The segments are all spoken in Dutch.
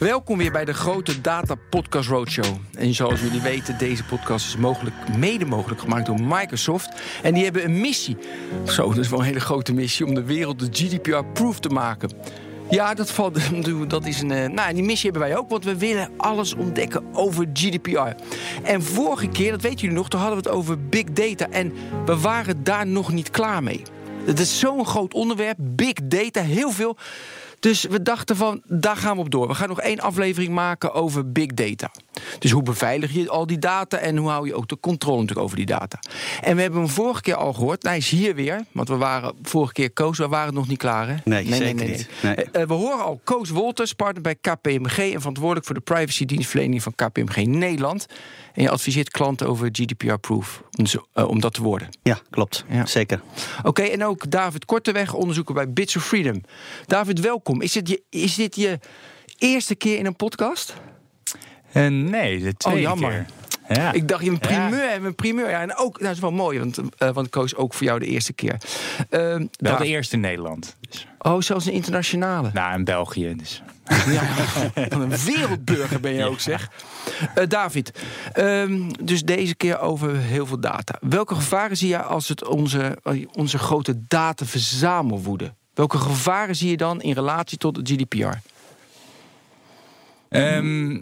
Welkom weer bij de grote Data Podcast Roadshow. En zoals jullie weten, deze podcast is mogelijk, mede mogelijk gemaakt door Microsoft. En die hebben een missie. Zo, dat is wel een hele grote missie om de wereld de GDPR-proof te maken. Ja, dat, valt, dat is een. eh, Nou, die missie hebben wij ook, want we willen alles ontdekken over GDPR. En vorige keer, dat weten jullie nog, toen hadden we het over big data. En we waren daar nog niet klaar mee. Het is zo'n groot onderwerp, big data, heel veel. Dus we dachten van, daar gaan we op door. We gaan nog één aflevering maken over big data. Dus hoe beveilig je al die data en hoe hou je ook de controle natuurlijk over die data. En we hebben hem vorige keer al gehoord. Nou, hij is hier weer, want we waren vorige keer Koos, we waren nog niet klaar hè? Nee, zeker niet. Nee. Eh, we horen al Koos Wolters, partner bij KPMG en verantwoordelijk voor de privacy dienstverlening van KPMG Nederland. En je adviseert klanten over GDPR-proof om, eh, om dat te worden. Ja, klopt. Ja. Zeker. Oké, en ook David Korteweg, onderzoeker bij Bits of Freedom. David, welkom. Is dit je, is dit je eerste keer in een podcast? Eh, nee, de tweede Oh, jammer. keer. Ja. Ik dacht, je een primeur, een primeur. Ja, en ook, nou, dat is wel mooi, want, eh want Koos ook voor jou de eerste keer. Ehm, Wel de eerste in Nederland. Dus, oh, zelfs een internationale. nou, in België. Dus. Ja, van een wereldburger ben je ook, zeg. Eh, David, ehm, dus deze keer over heel veel data. Welke gevaren zie je als het onze, onze grote dataverzamelwoede? Welke gevaren zie je dan in relatie tot het GDPR? Ehm,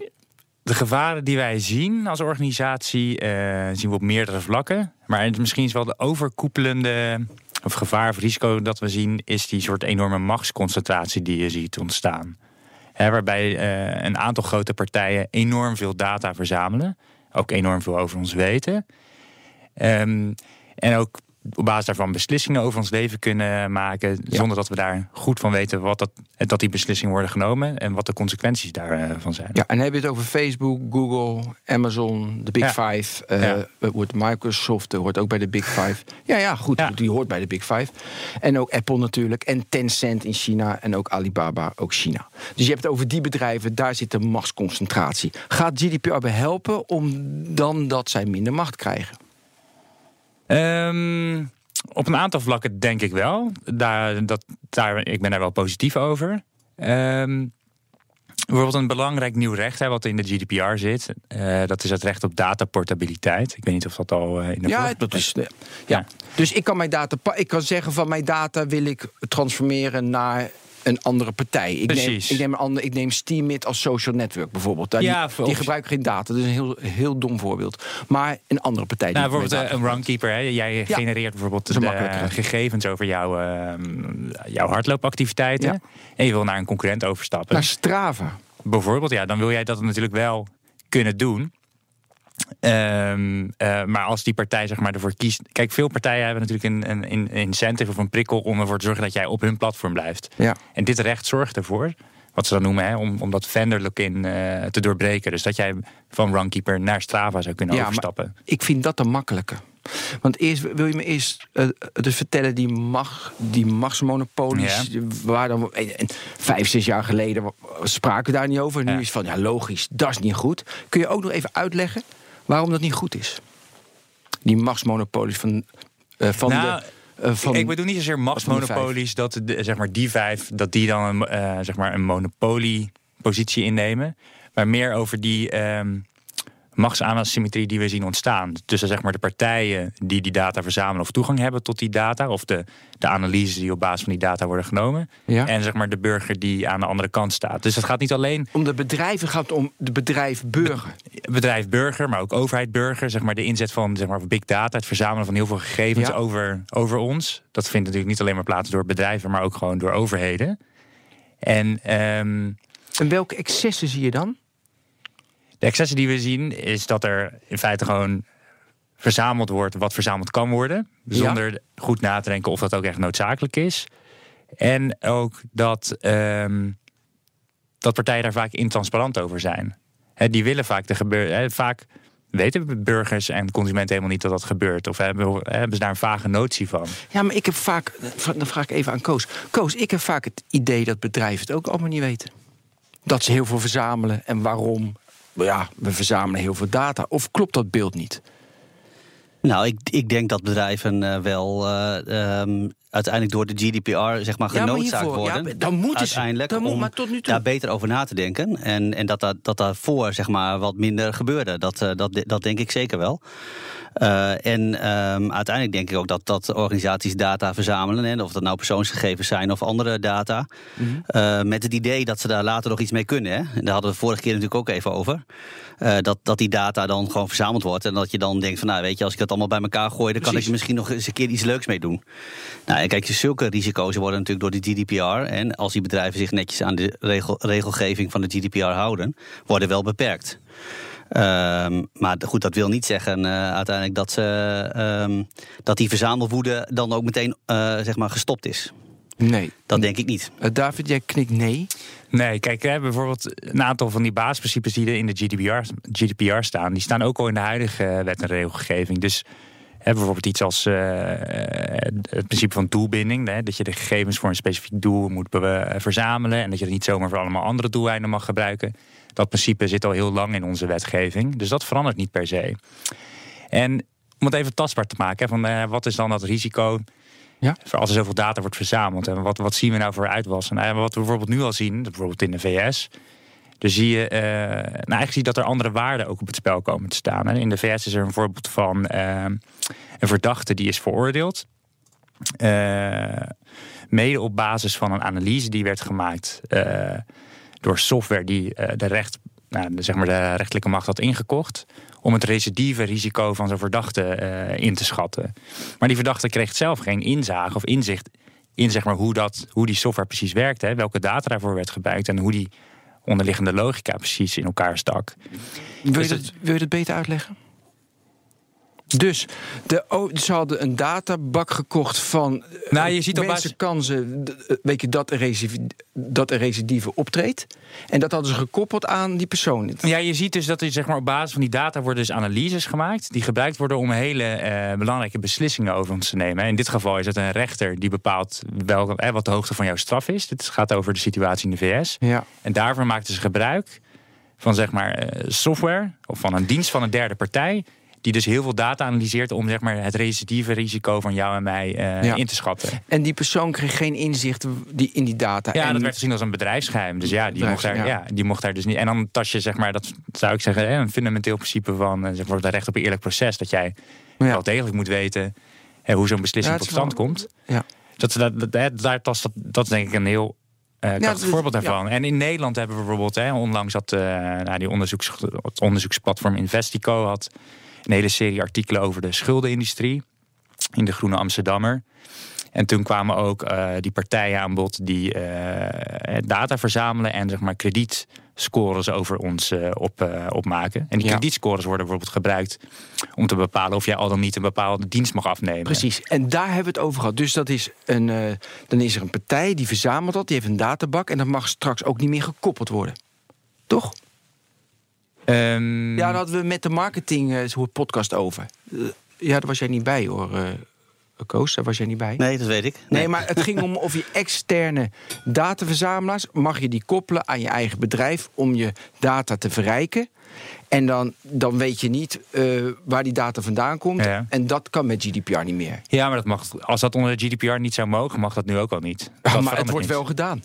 de gevaren die wij zien als organisatie eh, zien we op meerdere vlakken. Maar misschien is wel de overkoepelende of gevaar of risico dat we zien, is die soort enorme machtsconcentratie die je ziet ontstaan. Hè, waarbij eh, een aantal grote partijen enorm veel data verzamelen, ook enorm veel over ons weten. Ehm, en ook op basis daarvan beslissingen over ons leven kunnen maken. Zonder dat we daar goed van weten wat dat, dat die beslissingen worden genomen. En wat de consequenties daarvan zijn. Ja, en dan heb je het over Facebook, Google, Amazon, de Big Ja. Five. eh Ja. het wordt Microsoft eh, hoort ook bij de Big Five. Ja, ja, goed, die hoort bij de Big Five. En ook Apple natuurlijk. En Tencent in China. En ook Alibaba, ook China. Dus je hebt het over die bedrijven, daar zit de machtsconcentratie. Gaat GDPR helpen om dan dat zij minder macht krijgen? Ehm, op een aantal vlakken denk ik wel. Daar, dat, daar, ik ben daar wel positief over. Ehm, bijvoorbeeld een belangrijk nieuw recht hè, wat in de GDPR zit. eh, dat is het recht op dataportabiliteit. Ik weet niet of dat al eh, in de Ja, dat is. Ja. Ja. Dus ik kan mijn data. Ik kan zeggen van mijn data wil ik transformeren naar een andere partij. Ik neem, ik neem, een ander, ik neem Steemit als social network bijvoorbeeld. Daar- Ja, die, die gebruiken geen data. Dat is een heel, heel dom voorbeeld. Maar een andere partij. Nou, bijvoorbeeld eh, een runkeeper. Hè. Jij genereert bijvoorbeeld de makkelijker. gegevens over jouw, ehm, jouw hardloopactiviteiten. Ja. En je wil naar een concurrent overstappen. Naar Strava. Bijvoorbeeld, ja, dan wil jij dat natuurlijk wel kunnen doen. Ehm, eh, maar als die partij zeg maar, ervoor kiest. Kijk, veel partijen hebben natuurlijk een, een, een incentive of een prikkel om ervoor te zorgen dat jij op hun platform blijft. Ja. En dit recht zorgt ervoor, wat ze dan noemen, hè, om, om dat vendor lock-in eh, te doorbreken. Dus dat jij van Runkeeper naar Strava zou kunnen Ja, overstappen. Ik vind dat de makkelijke. Want eerst wil je me eerst eh, dus vertellen, die, mag, die machtsmonopolies, waar dan eh, vijf, zes jaar geleden spraken we daar niet over. En nu Ja. is van ja, logisch, dat is niet goed. Kun je ook nog even uitleggen waarom dat niet goed is? Die machtsmonopolies van, eh, van Nou, de. eh, van, ik bedoel niet zozeer machtsmonopolies dat de, zeg maar die vijf dat die dan een, eh, zeg maar een monopoliepositie innemen, maar meer over die ehm machtsasymmetrie die we zien ontstaan tussen zeg maar de partijen die die data verzamelen of toegang hebben tot die data of de, de analyses die op basis van die data worden genomen Ja. en zeg maar de burger die aan de andere kant staat. Dus het gaat niet alleen om de bedrijven gaat om de bedrijf burger. bedrijf burger, maar ook overheid burger. Zeg maar de inzet van zeg maar, big data, het verzamelen van heel veel gegevens Ja. over, over ons. Dat vindt natuurlijk niet alleen maar plaats door bedrijven, maar ook gewoon door overheden. En ehm, En welke excessen zie je dan? De excessen die we zien, is dat er in feite gewoon verzameld wordt wat verzameld kan worden. Zonder goed na te denken of dat ook echt noodzakelijk is. En ook dat, ehm, dat partijen daar vaak intransparant over zijn. Hè, die willen vaak de gebeur. hè, vaak weten burgers en consumenten helemaal niet dat dat gebeurt. Of hebben, hebben ze daar een vage notie van. Ja, maar ik heb vaak, dan vraag ik even aan Koos. Koos, ik heb vaak het idee dat bedrijven het ook allemaal niet weten. Dat ze heel veel verzamelen en waarom. Ja, we verzamelen heel veel data. Of klopt dat beeld niet? Nou, ik, ik denk dat bedrijven uh, wel uh, um, uiteindelijk door de GDPR zeg maar genoodzaakt ja, worden. Ja, dan moeten uiteindelijk dan moet, om maar tot nu toe. daar beter over na te denken. En, en dat, dat, dat daarvoor zeg maar wat minder gebeurde. Dat, uh, dat, dat denk ik zeker wel. Uh, en um, uiteindelijk denk ik ook dat, dat organisaties data verzamelen. Hè, of dat nou persoonsgegevens zijn of andere data. Mm -hmm. uh, met het idee dat ze daar later nog iets mee kunnen. Hè. En daar hadden we vorige keer natuurlijk ook even over. Uh, dat, dat die data dan gewoon verzameld wordt. En dat je dan denkt van nou weet je, als ik dat allemaal bij elkaar gooi, dan Precies. kan ik er misschien nog eens een keer iets leuks mee doen. Nou, en kijk, zulke risico's worden natuurlijk door de GDPR. En als die bedrijven zich netjes aan de regel, regelgeving van de GDPR houden, worden wel beperkt. Um, maar goed, dat wil niet zeggen uh, uiteindelijk dat, ze, um, dat die verzamelwoede dan ook meteen uh, zeg maar gestopt is. Nee. Dat denk ik niet. Uh, David, jij knikt nee. Nee, kijk, we hebben bijvoorbeeld een aantal van die basisprincipes die er in de GDPR, GDPR staan. Die staan ook al in de huidige wet en regelgeving. Dus hè, bijvoorbeeld iets als uh, het principe van doelbinding. Hè, dat je de gegevens voor een specifiek doel moet verzamelen. En dat je het niet zomaar voor allemaal andere doeleinden mag gebruiken. Dat principe zit al heel lang in onze wetgeving. Dus dat verandert niet per se. En om het even tastbaar te maken, van uh, wat is dan dat risico ja? als er zoveel data wordt verzameld? En wat, wat zien we nou voor uitwas? En wat we bijvoorbeeld nu al zien, bijvoorbeeld in de VS. Dan zie je, uh, nou eigenlijk zie je dat er andere waarden ook op het spel komen te staan. Hè. In de VS is er een voorbeeld van uh, een verdachte die is veroordeeld. mede op basis van een analyse die werd gemaakt door software die de, recht, nou, zeg maar de rechtelijke macht had ingekocht. Om het recidieve risico van zo'n verdachte in te schatten. Maar die verdachte kreeg zelf geen inzage of inzicht in zeg maar, hoe, dat, hoe die software precies werkte. Hè, welke data daarvoor werd gebruikt en hoe die onderliggende logica precies in elkaar stak. Wil je, dus dat, wil je dat beter uitleggen? Dus de, ze hadden een databak gekocht van nou, je ziet basis... kansen weet je, dat, er recidive, dat er recidive optreedt. En dat hadden ze gekoppeld aan die persoon. Ja, je ziet dus dat er zeg maar, op basis van die data worden dus analyses gemaakt... die gebruikt worden om hele eh, belangrijke beslissingen over ons te nemen. In dit geval is het een rechter die bepaalt welke, eh, wat de hoogte van jouw straf is. Dit gaat over de situatie in de VS. Ja. En daarvoor maakten ze gebruik van zeg maar, eh, software... of van een dienst van een derde partij die dus heel veel data analyseert om zeg maar, het recidieve risico van jou en mij uh, ja. in te schatten. En die persoon kreeg geen inzicht die, in die data. Ja, en dat werd gezien als een bedrijfsgeheim. Dus ja, die mocht, daar, ja. ja. die mocht daar dus niet. En dan tas je, zeg maar, dat zou ik zeggen, een fundamenteel principe van zeg maar, het recht op een eerlijk proces. Dat jij wel degelijk moet weten hè, hoe zo'n beslissing tot stand wel, komt. Ja. Dat, dat, dat, daar tast, dat, dat is denk ik een heel uh, ja, voorbeeld daarvan. Ja. En in Nederland hebben we bijvoorbeeld, hè, onlangs had uh, nou, die onderzoeks, het onderzoeksplatform Investico had een hele serie artikelen over de schuldenindustrie in de Groene Amsterdammer. En toen kwamen ook uh, die partijen aan bod die uh, data verzamelen en zeg maar kredietscores over ons uh, op, opmaken. En die ja. kredietscores worden bijvoorbeeld gebruikt om te bepalen of jij al dan niet een bepaalde dienst mag afnemen. Precies, en daar hebben we het over gehad. Dus dat is een, dan is er een partij die verzamelt dat, die heeft een databak en dat mag straks ook niet meer gekoppeld worden. Toch? Um... Ja, daar hadden we met de marketing uh, podcast over. Uh, ja, daar was jij niet bij hoor, uh, Koos. Daar was jij niet bij. Nee, dat weet ik. Nee, nee maar het ging om of je externe dataverzamelaars... mag je die koppelen aan je eigen bedrijf om je data te verrijken. En dan, dan weet je niet uh, waar die data vandaan komt. Ja. En dat kan met GDPR niet meer. Ja, maar dat mag, als dat onder de GDPR niet zou mogen... mag dat nu ook al niet. Ja, maar het wordt niet. wel gedaan.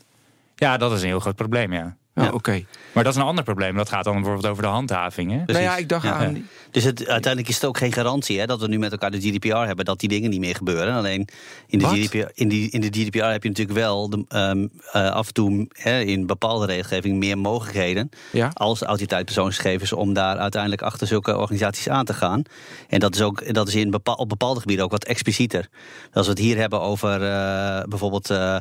Ja, dat is een heel groot probleem, ja. Ja, oké. Okay. Maar dat is een ander probleem. Dat gaat dan bijvoorbeeld over de handhaving. Hè? Nou ja, ik dacht ja. aan. Dus het, uiteindelijk is het ook geen garantie hè, dat we nu met elkaar de GDPR hebben, dat die dingen niet meer gebeuren. Alleen in de, GDPR, in die, in de GDPR heb je natuurlijk wel de, um, uh, af en toe hè, in bepaalde regelgeving meer mogelijkheden ja? als autoriteit persoonsgegevens om daar uiteindelijk achter zulke organisaties aan te gaan. En dat is ook dat is in bepaal, op bepaalde gebieden ook wat explicieter. Als we het hier hebben over uh, bijvoorbeeld. Uh,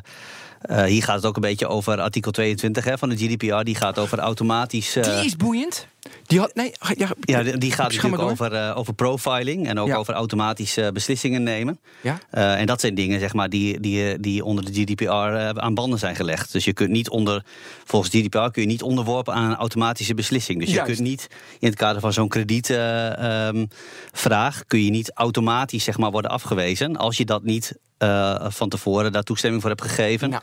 hier gaat het ook een beetje over artikel 22 hè, van de GDPR. Die gaat over automatisch. Die is boeiend. Die, had, nee, ja, ja, die, gaat natuurlijk over, uh, over profiling en ook ja. over automatisch beslissingen nemen. Ja? en dat zijn dingen zeg maar, die, die, die onder de GDPR aan banden zijn gelegd. Dus je kunt niet onder, volgens GDPR kun je niet onderworpen aan een automatische beslissing. Dus Juist. je kunt niet in het kader van zo'n kredietvraag um, kun je niet automatisch zeg maar, worden afgewezen als je dat niet van tevoren daar toestemming voor hebt gegeven. Ja.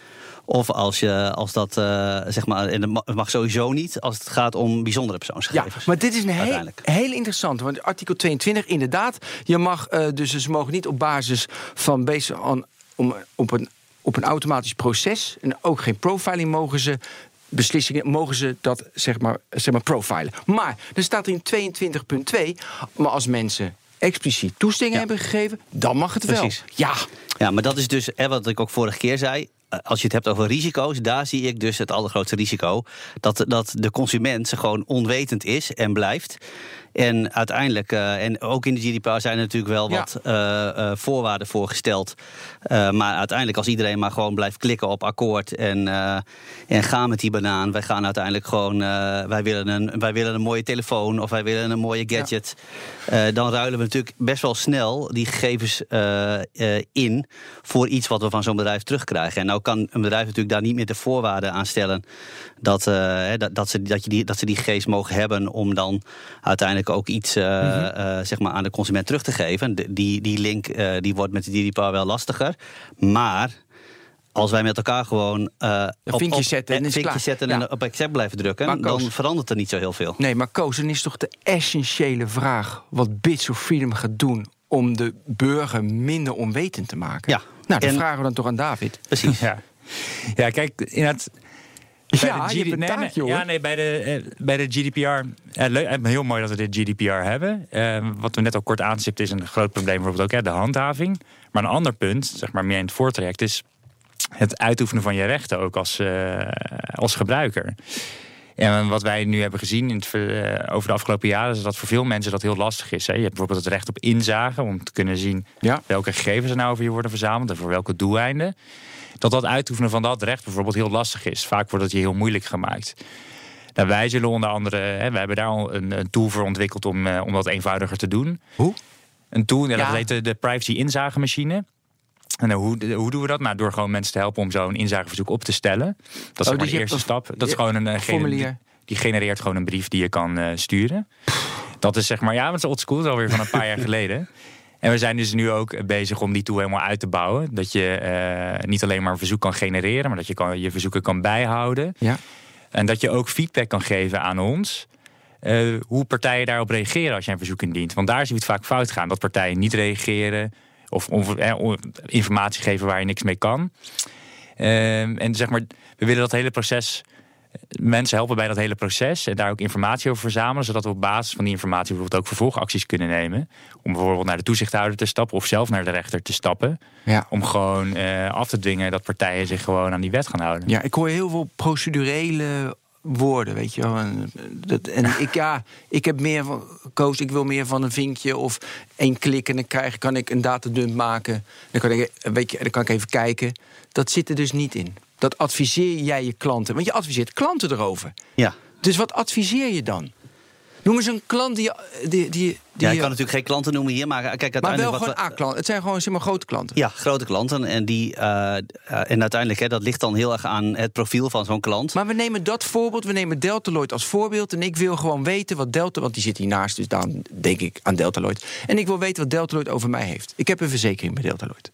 Of als, je, als dat, uh, zeg maar, en het mag sowieso niet als het gaat om bijzondere persoonsgegevens. Ja, maar dit is een heel, heel interessant. Want artikel 22, inderdaad, je mag uh, dus ze mogen niet op basis van based on, om, op, een, op een automatisch proces en ook geen profiling mogen ze beslissingen mogen ze dat zeg maar, zeg maar profilen. Maar er staat in 22.2, maar als mensen expliciet toestemming hebben gegeven, dan mag het Precies. wel. Ja. ja, maar dat is dus hè, wat ik ook vorige keer zei. Eh, als je het hebt over risico's, daar zie ik dus het allergrootste risico. Dat, dat de consument gewoon onwetend is en blijft. En uiteindelijk, uh, en ook in de GDPR zijn er natuurlijk wel wat uh, voorwaarden voorgesteld. maar uiteindelijk, als iedereen maar gewoon blijft klikken op akkoord en, en gaan met die banaan, wij gaan uiteindelijk gewoon, wij, willen een, wij willen een mooie telefoon of wij willen een mooie gadget. dan ruilen we natuurlijk best wel snel die gegevens in voor iets wat we van zo'n bedrijf terugkrijgen. En nou kan een bedrijf natuurlijk daar niet meer de voorwaarden aan stellen dat, dat, dat, ze, dat, je die, dat ze die gegevens mogen hebben om dan uiteindelijk ook iets uh, uh, zeg maar aan de consument terug te geven. die, die link uh, die wordt met de GDPR wel lastiger. Maar als wij met elkaar gewoon uh, een vinkje zetten, en, vinkje zetten ja. en op accept blijven drukken, maar dan Koos, verandert er niet zo heel veel. Nee, maar Koos, dan is toch de essentiële vraag wat Bits of Freedom gaat doen om de burger minder onwetend te maken? Ja. Nou, dat en, vragen we dan toch aan David. Precies. Ja, ja kijk, inderdaad bij ja, de GD... nee, ja, nee, bij de, uh, bij de GDPR. Uh, leuk, heel mooi dat we dit GDPR hebben. Wat we net al kort aanstipten is een groot probleem, bijvoorbeeld ook hè, de handhaving. Maar een ander punt, zeg maar meer in het voortraject, is het uitoefenen van je rechten ook als, als gebruiker. En wat wij nu hebben gezien in het, over de afgelopen jaren is dat voor veel mensen dat heel lastig is. Hè. Je hebt bijvoorbeeld het recht op inzage om te kunnen zien ja. welke gegevens er nou over je worden verzameld en voor welke doeleinden dat dat uitoefenen van dat recht bijvoorbeeld heel lastig is. Vaak wordt het je heel moeilijk gemaakt. Nou, wij zullen onder andere, hè, we hebben daar al een, een tool voor ontwikkeld om, uh, om dat eenvoudiger te doen. Hoe? Een tool, ja, dat heet de, de privacy inzagemachine. En hoe, hoe doen we dat? Nou, door gewoon mensen te helpen om zo'n inzageverzoek op te stellen. Dat is oh, dus de eerste stap. Dat is gewoon een uh, formulier. Die genereert gewoon een brief die je kan uh, sturen. Dat is zeg maar, ja, het is old school, dat is alweer van een paar jaar geleden. En we zijn dus nu ook bezig om die tool helemaal uit te bouwen. Dat je uh, niet alleen maar een verzoek kan genereren, maar dat je kan, je verzoeken kan bijhouden. Ja. En dat je ook feedback kan geven aan ons. Uh, hoe partijen daarop reageren als je een verzoek indient. Want daar zie je het vaak fout gaan. Dat partijen niet reageren of eh, informatie geven waar je niks mee kan. Uh, en zeg maar, we willen dat hele proces mensen helpen bij dat hele proces en daar ook informatie over verzamelen, zodat we op basis van die informatie bijvoorbeeld ook vervolgacties kunnen nemen. Om bijvoorbeeld naar de toezichthouder te stappen of zelf naar de rechter te stappen. Ja. Om gewoon uh, af te dwingen dat partijen zich gewoon aan die wet gaan houden. Ja, ik hoor heel veel procedurele woorden, weet je wel. En, dat, en ik, ja, ik heb meer van, Koos, ik wil meer van een vinkje of één klik en dan krijg, kan ik een datadump maken. Dan kan ik, weet je, dan kan ik even kijken. Dat zit er dus niet in. Dat adviseer jij je klanten. Want je adviseert klanten erover. Ja. Dus wat adviseer je dan? Noem eens een klant die. die, die, ja, ik kan natuurlijk geen klanten noemen hier, maar kijk, Maar wel gewoon A-klanten. Het zijn gewoon zeg maar, grote klanten. Ja, grote klanten. En, die, uh, en uiteindelijk, hè, dat ligt dan heel erg aan het profiel van zo'n klant. Maar we nemen dat voorbeeld, we nemen Deltaloid als voorbeeld. En ik wil gewoon weten wat Delta, want die zit hiernaast, dus dan denk ik aan Deltaloid. En ik wil weten wat Deltaloid over mij heeft. Ik heb een verzekering bij Deltaloid.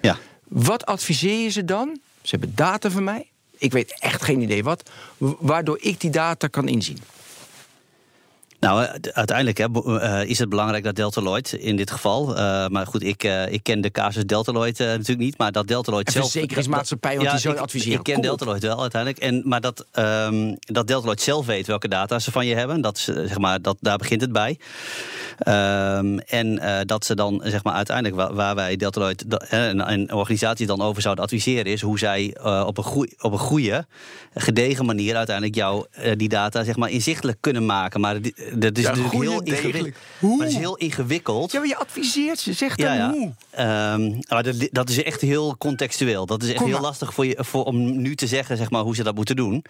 Ja. Wat adviseer je ze dan? Ze hebben data van mij. Ik weet echt geen idee wat. Waardoor ik die data kan inzien. Nou, eh, uiteindelijk hè, eh, is het belangrijk dat Deltaloid in dit geval. Uh, maar goed, ik, uh, ik ken de casus Deltaloid uh, natuurlijk niet. Maar dat Deltaloid zelf. Verzekeringsmaatschappij, want ja, die zo adviseren. Ik ken Deltaloid wel uiteindelijk. En, maar dat, um, dat Deltaloid zelf weet welke data ze van je hebben. Dat, zeg maar, dat, daar begint het bij. Um, en dat ze dan zeg maar, uiteindelijk waar, waar wij Deltaloid en een organisatie dan over zouden adviseren, is hoe zij op, een goeie, op een goede, gedegen manier uiteindelijk jou die data zeg maar, inzichtelijk kunnen maken. Maar die, dat is ja, natuurlijk heel ingewikkeld. Maar het is heel ingewikkeld. Ja, maar je adviseert ze. Zeg dan ja, hoe. Um, maar dat, dat, is echt heel contextueel. Dat is echt heel lastig voor je, voor, om nu te zeggen zeg maar, hoe ze dat moeten doen.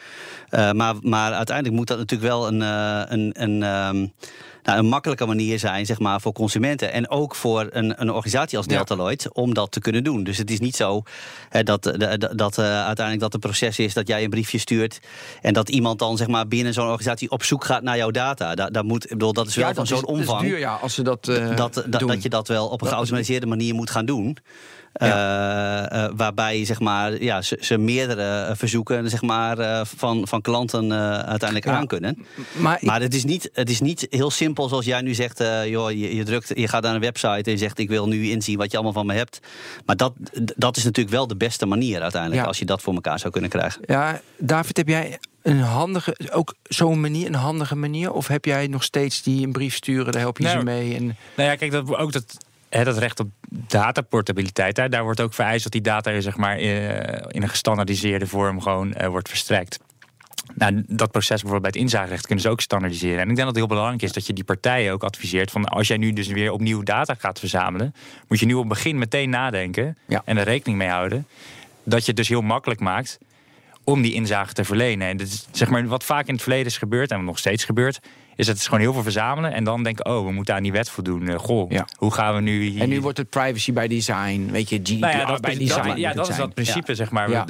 Uh, maar, maar uiteindelijk moet dat natuurlijk wel een, uh, een, een um, nou, een makkelijke manier zijn zeg maar, voor consumenten. En ook voor een, een organisatie als Deltaloid ja. om dat te kunnen doen. Dus het is niet zo hè, dat, dat, dat uh, uiteindelijk dat het proces is dat jij een briefje stuurt. En dat iemand dan zeg maar, binnen zo'n organisatie op zoek gaat naar jouw data. Dat, dat, moet, ik bedoel, dat is wel ja, van zo'n omvang. Dat is duur, ja, als ze dat, uh, dat, dat, dat, je dat wel op een geautomatiseerde manier moet gaan doen. Uh, waarbij zeg maar, ja, ze, ze meerdere verzoeken zeg maar, van, van klanten uiteindelijk aan kunnen. Maar, maar het, is niet, het is niet heel simpel zoals jij nu zegt. joh, je, je, drukt, je gaat naar een website en je zegt: Ik wil nu inzien wat je allemaal van me hebt. Maar dat, dat is natuurlijk wel de beste manier uiteindelijk. Als je dat voor elkaar zou kunnen krijgen. Ja, David, heb jij een handige, ook zo'n manier, een handige manier? Of heb jij nog steeds die een brief sturen, daar help je nou, ze mee? En... Nou ja, kijk, dat, ook dat, hè, dat recht op dataportabiliteit, daar, daar wordt ook vereist dat die data zeg maar, eh, in een gestandardiseerde vorm gewoon uh, wordt verstrekt. Nou, dat proces bijvoorbeeld bij het inzagerecht kunnen ze ook standaardiseren. En ik denk dat het heel belangrijk is dat je die partijen ook adviseert van als jij nu dus weer opnieuw data gaat verzamelen, moet je nu op het begin meteen nadenken en er rekening mee houden dat je het dus heel makkelijk maakt om die inzage te verlenen. En dat is, zeg maar, wat vaak in het verleden is gebeurd en wat nog steeds gebeurt, is het gewoon heel veel verzamelen en dan denken, oh, we moeten aan die wet voldoen. Uh, goh, ja. hoe gaan we nu... En nu wordt het privacy by design, weet je, GDPR nou ja, dat, bij design. ja, dat is dat principe, zeg maar.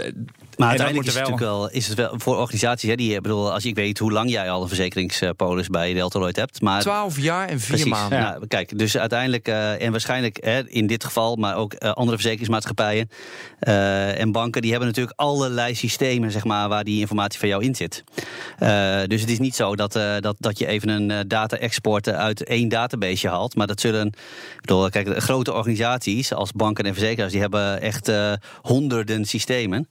Maar uiteindelijk is het, natuurlijk wel, is het wel voor organisaties, hè, die, bedoel, als ik weet hoe lang jij al een verzekeringspolis bij Deltaloid hebt. Maar, 12 jaar en 4 maanden. Nou, kijk, dus uiteindelijk, uh, en waarschijnlijk hè, in dit geval, maar ook uh, andere verzekeringsmaatschappijen uh, en banken, die hebben natuurlijk allerlei systemen zeg maar, waar die informatie van jou in zit. dus het is niet zo dat, dat, dat je even een data-export uit één database haalt. Maar dat zullen, bedoel, kijk, grote organisaties als banken en verzekeraars, die hebben echt honderden systemen.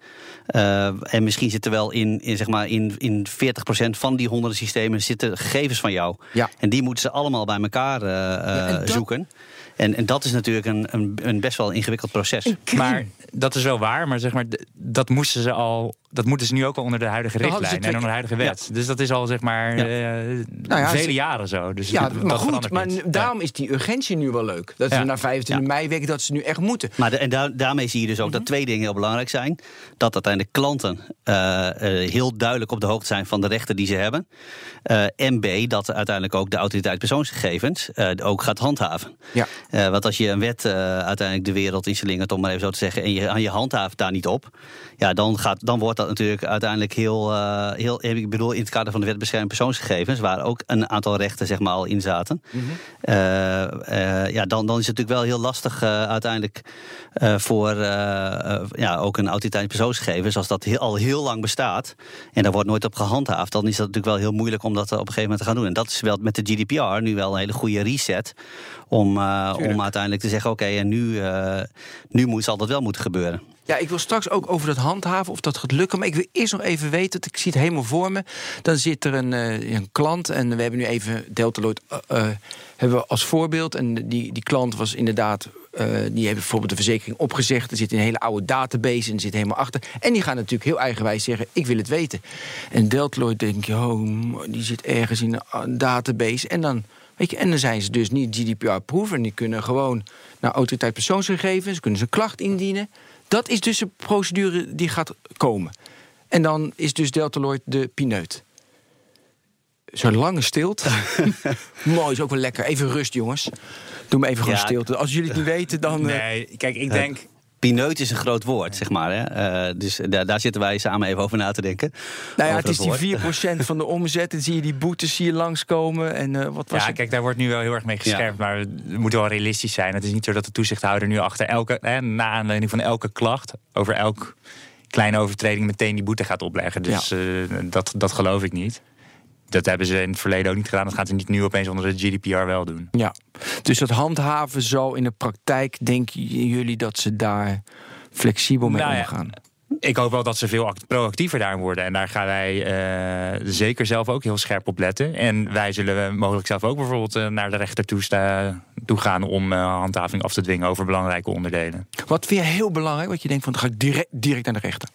Uh, en misschien zitten wel in, in, zeg maar in, in 40% van die honderden systemen zitten gegevens van jou. Ja. En die moeten ze allemaal bij elkaar uh, ja, zoeken. En, en dat is natuurlijk een, een, een best wel ingewikkeld proces. Maar dat is wel waar, maar zeg maar, dat moesten ze al. Dat moeten ze nu ook al onder de huidige richtlijn en onder de huidige wet. Dus dat is al zeg maar ja. Uh, nou ja, vele jaren zo. Dus ja, maar goed, maar daarom is die urgentie nu wel leuk. Dat ze naar 25 mei weken dat ze nu echt moeten. Maar de, en daarmee zie je dus ook dat mhm. twee dingen heel belangrijk zijn. Dat uiteindelijk klanten uh, uh, heel duidelijk op de hoogte zijn van de rechten die ze hebben. en B, dat uiteindelijk ook de autoriteit persoonsgegevens ook gaat handhaven. Ja. Want als je een wet uiteindelijk de wereld inslingert, om maar even zo te zeggen, en je aan je handhaaft daar niet op. Ja, dan, gaat, dan wordt dat natuurlijk uiteindelijk heel, uh, heel. Ik bedoel, in het kader van de wet bescherming persoonsgegevens, waar ook een aantal rechten zeg maar, al in zaten. Mhm. Eh, eh, ja, dan, dan is het natuurlijk wel heel lastig uiteindelijk voor ja, ook een autoriteit persoonsgegevens, als dat heel, al heel lang bestaat en daar wordt nooit op gehandhaafd, dan is dat natuurlijk wel heel moeilijk om dat op een gegeven moment te gaan doen. En dat is wel met de GDPR nu wel een hele goede reset om, om uiteindelijk te zeggen: oké, en nu, nu moet, zal dat wel moeten gebeuren. Ja, ik wil straks ook over dat handhaven, of dat gaat lukken. Maar ik wil eerst nog even weten, ik zie het helemaal voor me. Dan zit er een, uh, een klant en we hebben nu even Deltaloid uh, hebben we als voorbeeld. En die, die klant was inderdaad, die heeft bijvoorbeeld de verzekering opgezegd. Er zit een hele oude database en zit helemaal achter. En die gaan natuurlijk heel eigenwijs zeggen, ik wil het weten. En Deltaloid denk je, oh, die zit ergens in een database. En dan, weet je, en dan zijn ze dus niet GDPR-proof. En die kunnen gewoon naar autoriteit persoonsgegevens, kunnen ze een klacht indienen. Dat is dus een procedure die gaat komen. En dan is dus Deltaloid de pineut. Zo'n lange stilte. Mooi, is ook wel lekker. Even rust, jongens. Doe me even gewoon stilte. Als jullie het niet weten, dan... Eh, nee, kijk, ik denk... Pineut is een groot woord, zeg maar. Hè? Uh, dus daar, daar, zitten wij samen even over na te denken. Nou ja, het is die 4% van de omzet. En zie je die boetes zie je langskomen. En, uh, wat was ja, kijk, daar wordt nu wel heel erg mee gescherpt. Maar we moeten wel realistisch zijn. Het is niet zo dat de toezichthouder nu achter elke... Hè, na aanleiding van elke klacht... over elk kleine overtreding meteen die boete gaat opleggen. Dus ja. uh, dat, dat geloof ik niet dat hebben ze in het verleden ook niet gedaan. Dat gaan ze niet nu opeens onder de GDPR wel doen. Ja, dus dat handhaven zal in de praktijk, denken jullie dat ze daar flexibel mee nou omgaan? Ik hoop wel dat ze veel proactiever daarin worden. En daar gaan wij uh, zeker zelf ook heel scherp op letten. En wij zullen mogelijk zelf ook bijvoorbeeld uh, naar de rechter toe, gaan om uh, handhaving af te dwingen over belangrijke onderdelen. Wat vind je heel belangrijk? Wat je denkt van dan ga ik direct, direct naar de rechter?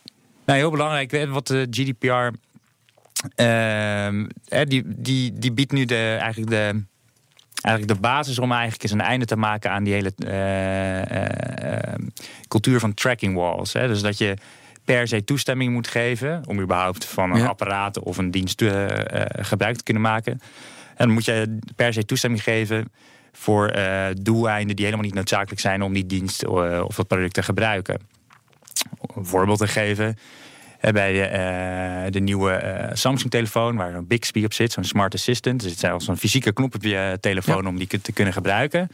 Nou, heel belangrijk. Wat de GDPR die, die, die biedt nu de, eigenlijk, de, eigenlijk de basis om eigenlijk eens een einde te maken aan die hele uh, uh, cultuur van tracking walls. Hè. Dus dat je per se toestemming moet geven om überhaupt van een apparaat of een dienst gebruik te kunnen maken. En dan moet je per se toestemming geven voor doeleinden die helemaal niet noodzakelijk zijn om die dienst of dat product te gebruiken. een voorbeeld te geven bij de, uh, de nieuwe uh, Samsung-telefoon, waar een Bixby op zit, zo'n smart assistant. Er zit zelfs een fysieke knop op je telefoon om die te kunnen gebruiken.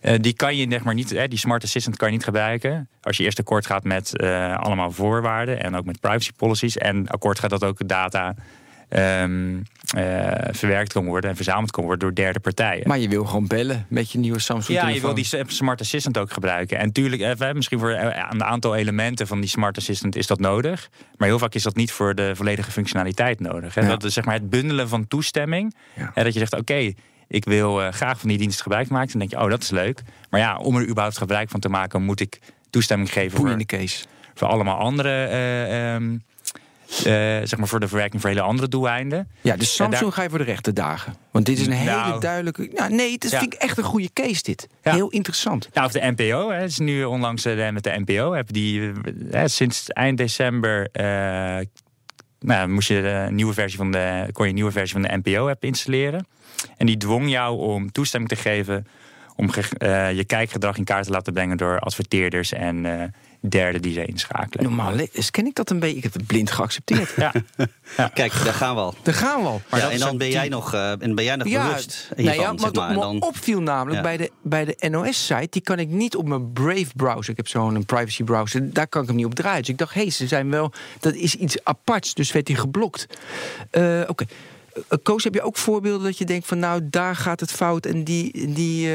Eh, die kan je zeg maar niet, die smart assistant kan je niet gebruiken. Als je eerst akkoord gaat met allemaal voorwaarden en ook met privacy policies. En akkoord gaat dat ook data um, verwerkt kan worden en verzameld kan worden door derde partijen. Maar je wil gewoon bellen met je nieuwe Samsung. Ja, je wil die smart assistant ook gebruiken. En tuurlijk, eh, misschien voor een aantal elementen van die smart assistant is dat nodig. Maar heel vaak is dat niet voor de volledige functionaliteit nodig. Hè. Dat is zeg maar het bundelen van toestemming. Ja. dat je zegt, oké, ik wil graag van die dienst gebruik maken. Dan denk je, oh, dat is leuk. Maar ja, om er überhaupt gebruik van te maken, moet ik toestemming geven voor, in de case. voor allemaal andere. Uh, uh, zeg maar voor de verwerking voor hele andere doeleinden. Ja, dus Samsung ga je voor de rechte dagen. Want dit is een hele nou. duidelijke. Nou, nee, het vind ik echt een goede case. Dit. Heel interessant. Nou, of de NPO. Hè, is nu onlangs uh, met de NPO. Heb die uh, sinds eind december. nou, moest je een nieuwe versie van de, kon je een nieuwe versie van de NPO-app installeren. En die dwong jou om toestemming te geven om je kijkgedrag in kaart te laten brengen door adverteerders en derde die ze inschakelen. Normaal dus ken ik dat een beetje. Ik heb het blind geaccepteerd. Ja. ja. Kijk, daar gaan we al. Daar gaan we al. Maar ja, en dan ben jij nog, uh, en ben jij nog ja, bewust nou ja, wat maar. me dan... opviel namelijk bij de, bij de NOS-site... die kan ik niet op mijn Brave-browser... ik heb zo'n privacy-browser, daar kan ik hem niet op draaien. Dus ik dacht, hé, hey, ze zijn wel... dat is iets aparts, dus werd hij geblokt. Uh, Oké. Okay. Uh, Koos, heb je ook voorbeelden dat je denkt van... nou, daar gaat het fout en die, die,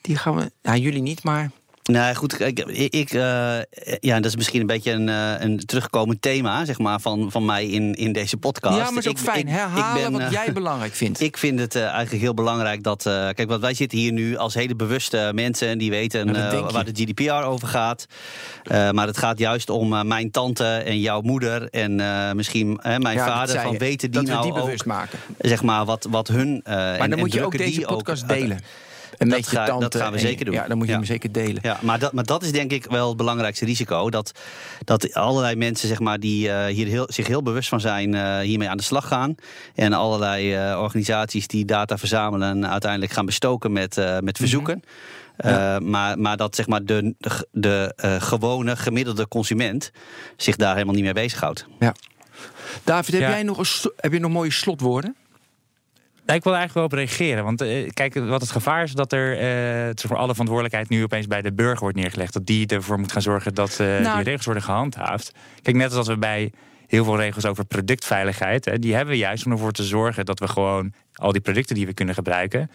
die gaan we... Ja, jullie niet, maar... Nou goed, ik, ik uh, ja, dat is misschien een beetje een, uh, een terugkomend thema zeg maar, van, van mij in, in deze podcast. Ja, maar is ook ik, fijn. Herhalen ik ben, wat jij belangrijk vindt. Ik vind het uh, eigenlijk heel belangrijk dat. kijk, wat wij zitten hier nu als hele bewuste mensen en die weten waar de GDPR over gaat. maar het gaat juist om mijn tante en jouw moeder en misschien mijn vader. Van weten die nou die bewust ook, maken. Zeg maar wat, wat hun. maar dan moet je ook deze podcast delen. En dat, ga, tante, dat gaan we zeker doen. Ja, dan moet je hem zeker delen. Ja, maar, dat, maar dat is denk ik wel het belangrijkste risico. Dat, dat allerlei mensen zeg maar, die uh, hier heel, zich heel bewust van zijn, uh, hiermee aan de slag gaan. En allerlei uh, organisaties die data verzamelen en uiteindelijk gaan bestoken met, met mhm. verzoeken. Ja. Uh, maar, maar dat zeg maar de, de, de uh, gewone gemiddelde consument zich daar helemaal niet mee bezighoudt. Ja. David, heb, jij nog een, heb je nog mooie slotwoorden? Ik wil eigenlijk wel op reageren. Want uh, kijk, wat het gevaar is dat er uh, voor alle verantwoordelijkheid nu opeens bij de burger wordt neergelegd. Dat die ervoor moet gaan zorgen dat uh, die regels worden gehandhaafd. Kijk, net als we bij heel veel regels over productveiligheid, hè, die hebben we juist om ervoor te zorgen dat we gewoon al die producten die we kunnen gebruiken,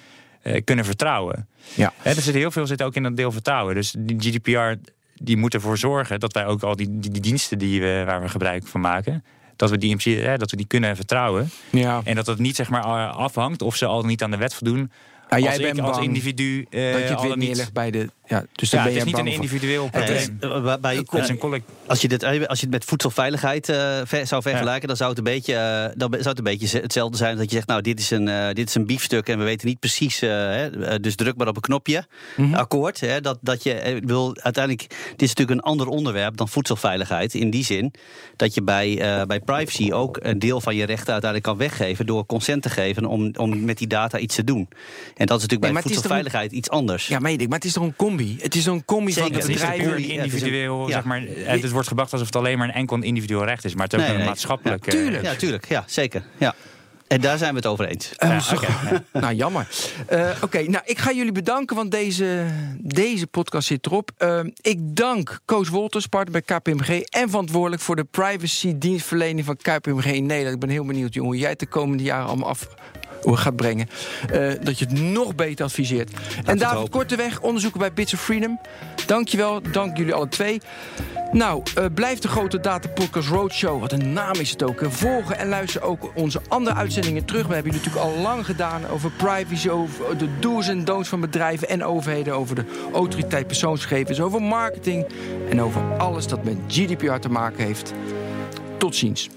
kunnen vertrouwen. Ja. Hè, er zit heel veel zit ook in dat deel vertrouwen. Dus die GDPR die moet ervoor zorgen dat wij ook al die, die, die diensten die we, waar we gebruik van maken, dat we die, hè, dat we die kunnen vertrouwen. Ja. En dat het niet zeg maar, afhangt of ze al niet aan de wet voldoen. Ja, jij bent als individu. Uh, dat je het weer neerlegt bij de ja, dus ja, het is niet een individueel probleem. Als, je dit, als je het met voedselveiligheid uh, ver, zou vergelijken, dan zou het, een beetje, dan zou het een beetje hetzelfde zijn dat je zegt, nou, dit is een, dit is een biefstuk en we weten niet precies, dus druk maar op een knopje, mm -hmm. akkoord. Hè, dat, dat je wil uiteindelijk, dit is natuurlijk een ander onderwerp dan voedselveiligheid. In die zin dat je bij, bij privacy ook een deel van je rechten uiteindelijk kan weggeven door consent te geven om, om met die data iets te doen. En dat is natuurlijk nee, bij voedselveiligheid iets anders. Ja, maar het is toch een combi? Het is een combi van de bedrijven. individueel, zeg maar. Het wordt gebracht alsof het alleen maar een enkel individueel recht is. Maar het is ook een maatschappelijk... Ja, tuurlijk. Ja, tuurlijk. Ja, zeker. Ja. En daar zijn we het over eens. Uh, ja, nou, jammer. Uh, Oké, nou, ik ga jullie bedanken, want deze, deze podcast zit erop. Uh, ik dank Koos Wolters, partner bij KPMG... en verantwoordelijk voor de privacy-dienstverlening van KPMG in Nederland. Ik ben heel benieuwd, jongen, hoe jij het de komende jaren allemaal af gaat brengen. Uh, dat je het nog beter adviseert. en David Korteweg, onderzoeker bij Bits of Freedom. Dankjewel, dank jullie alle twee. Nou, uh, blijf de Grote Data Podcast Roadshow, wat een naam is het ook, volgen en luister ook onze andere uitzendingen terug. We hebben jullie natuurlijk al lang gedaan over privacy, over de do's en don'ts van bedrijven en overheden, over de autoriteit persoonsgegevens, over marketing en over alles dat met GDPR te maken heeft. Tot ziens.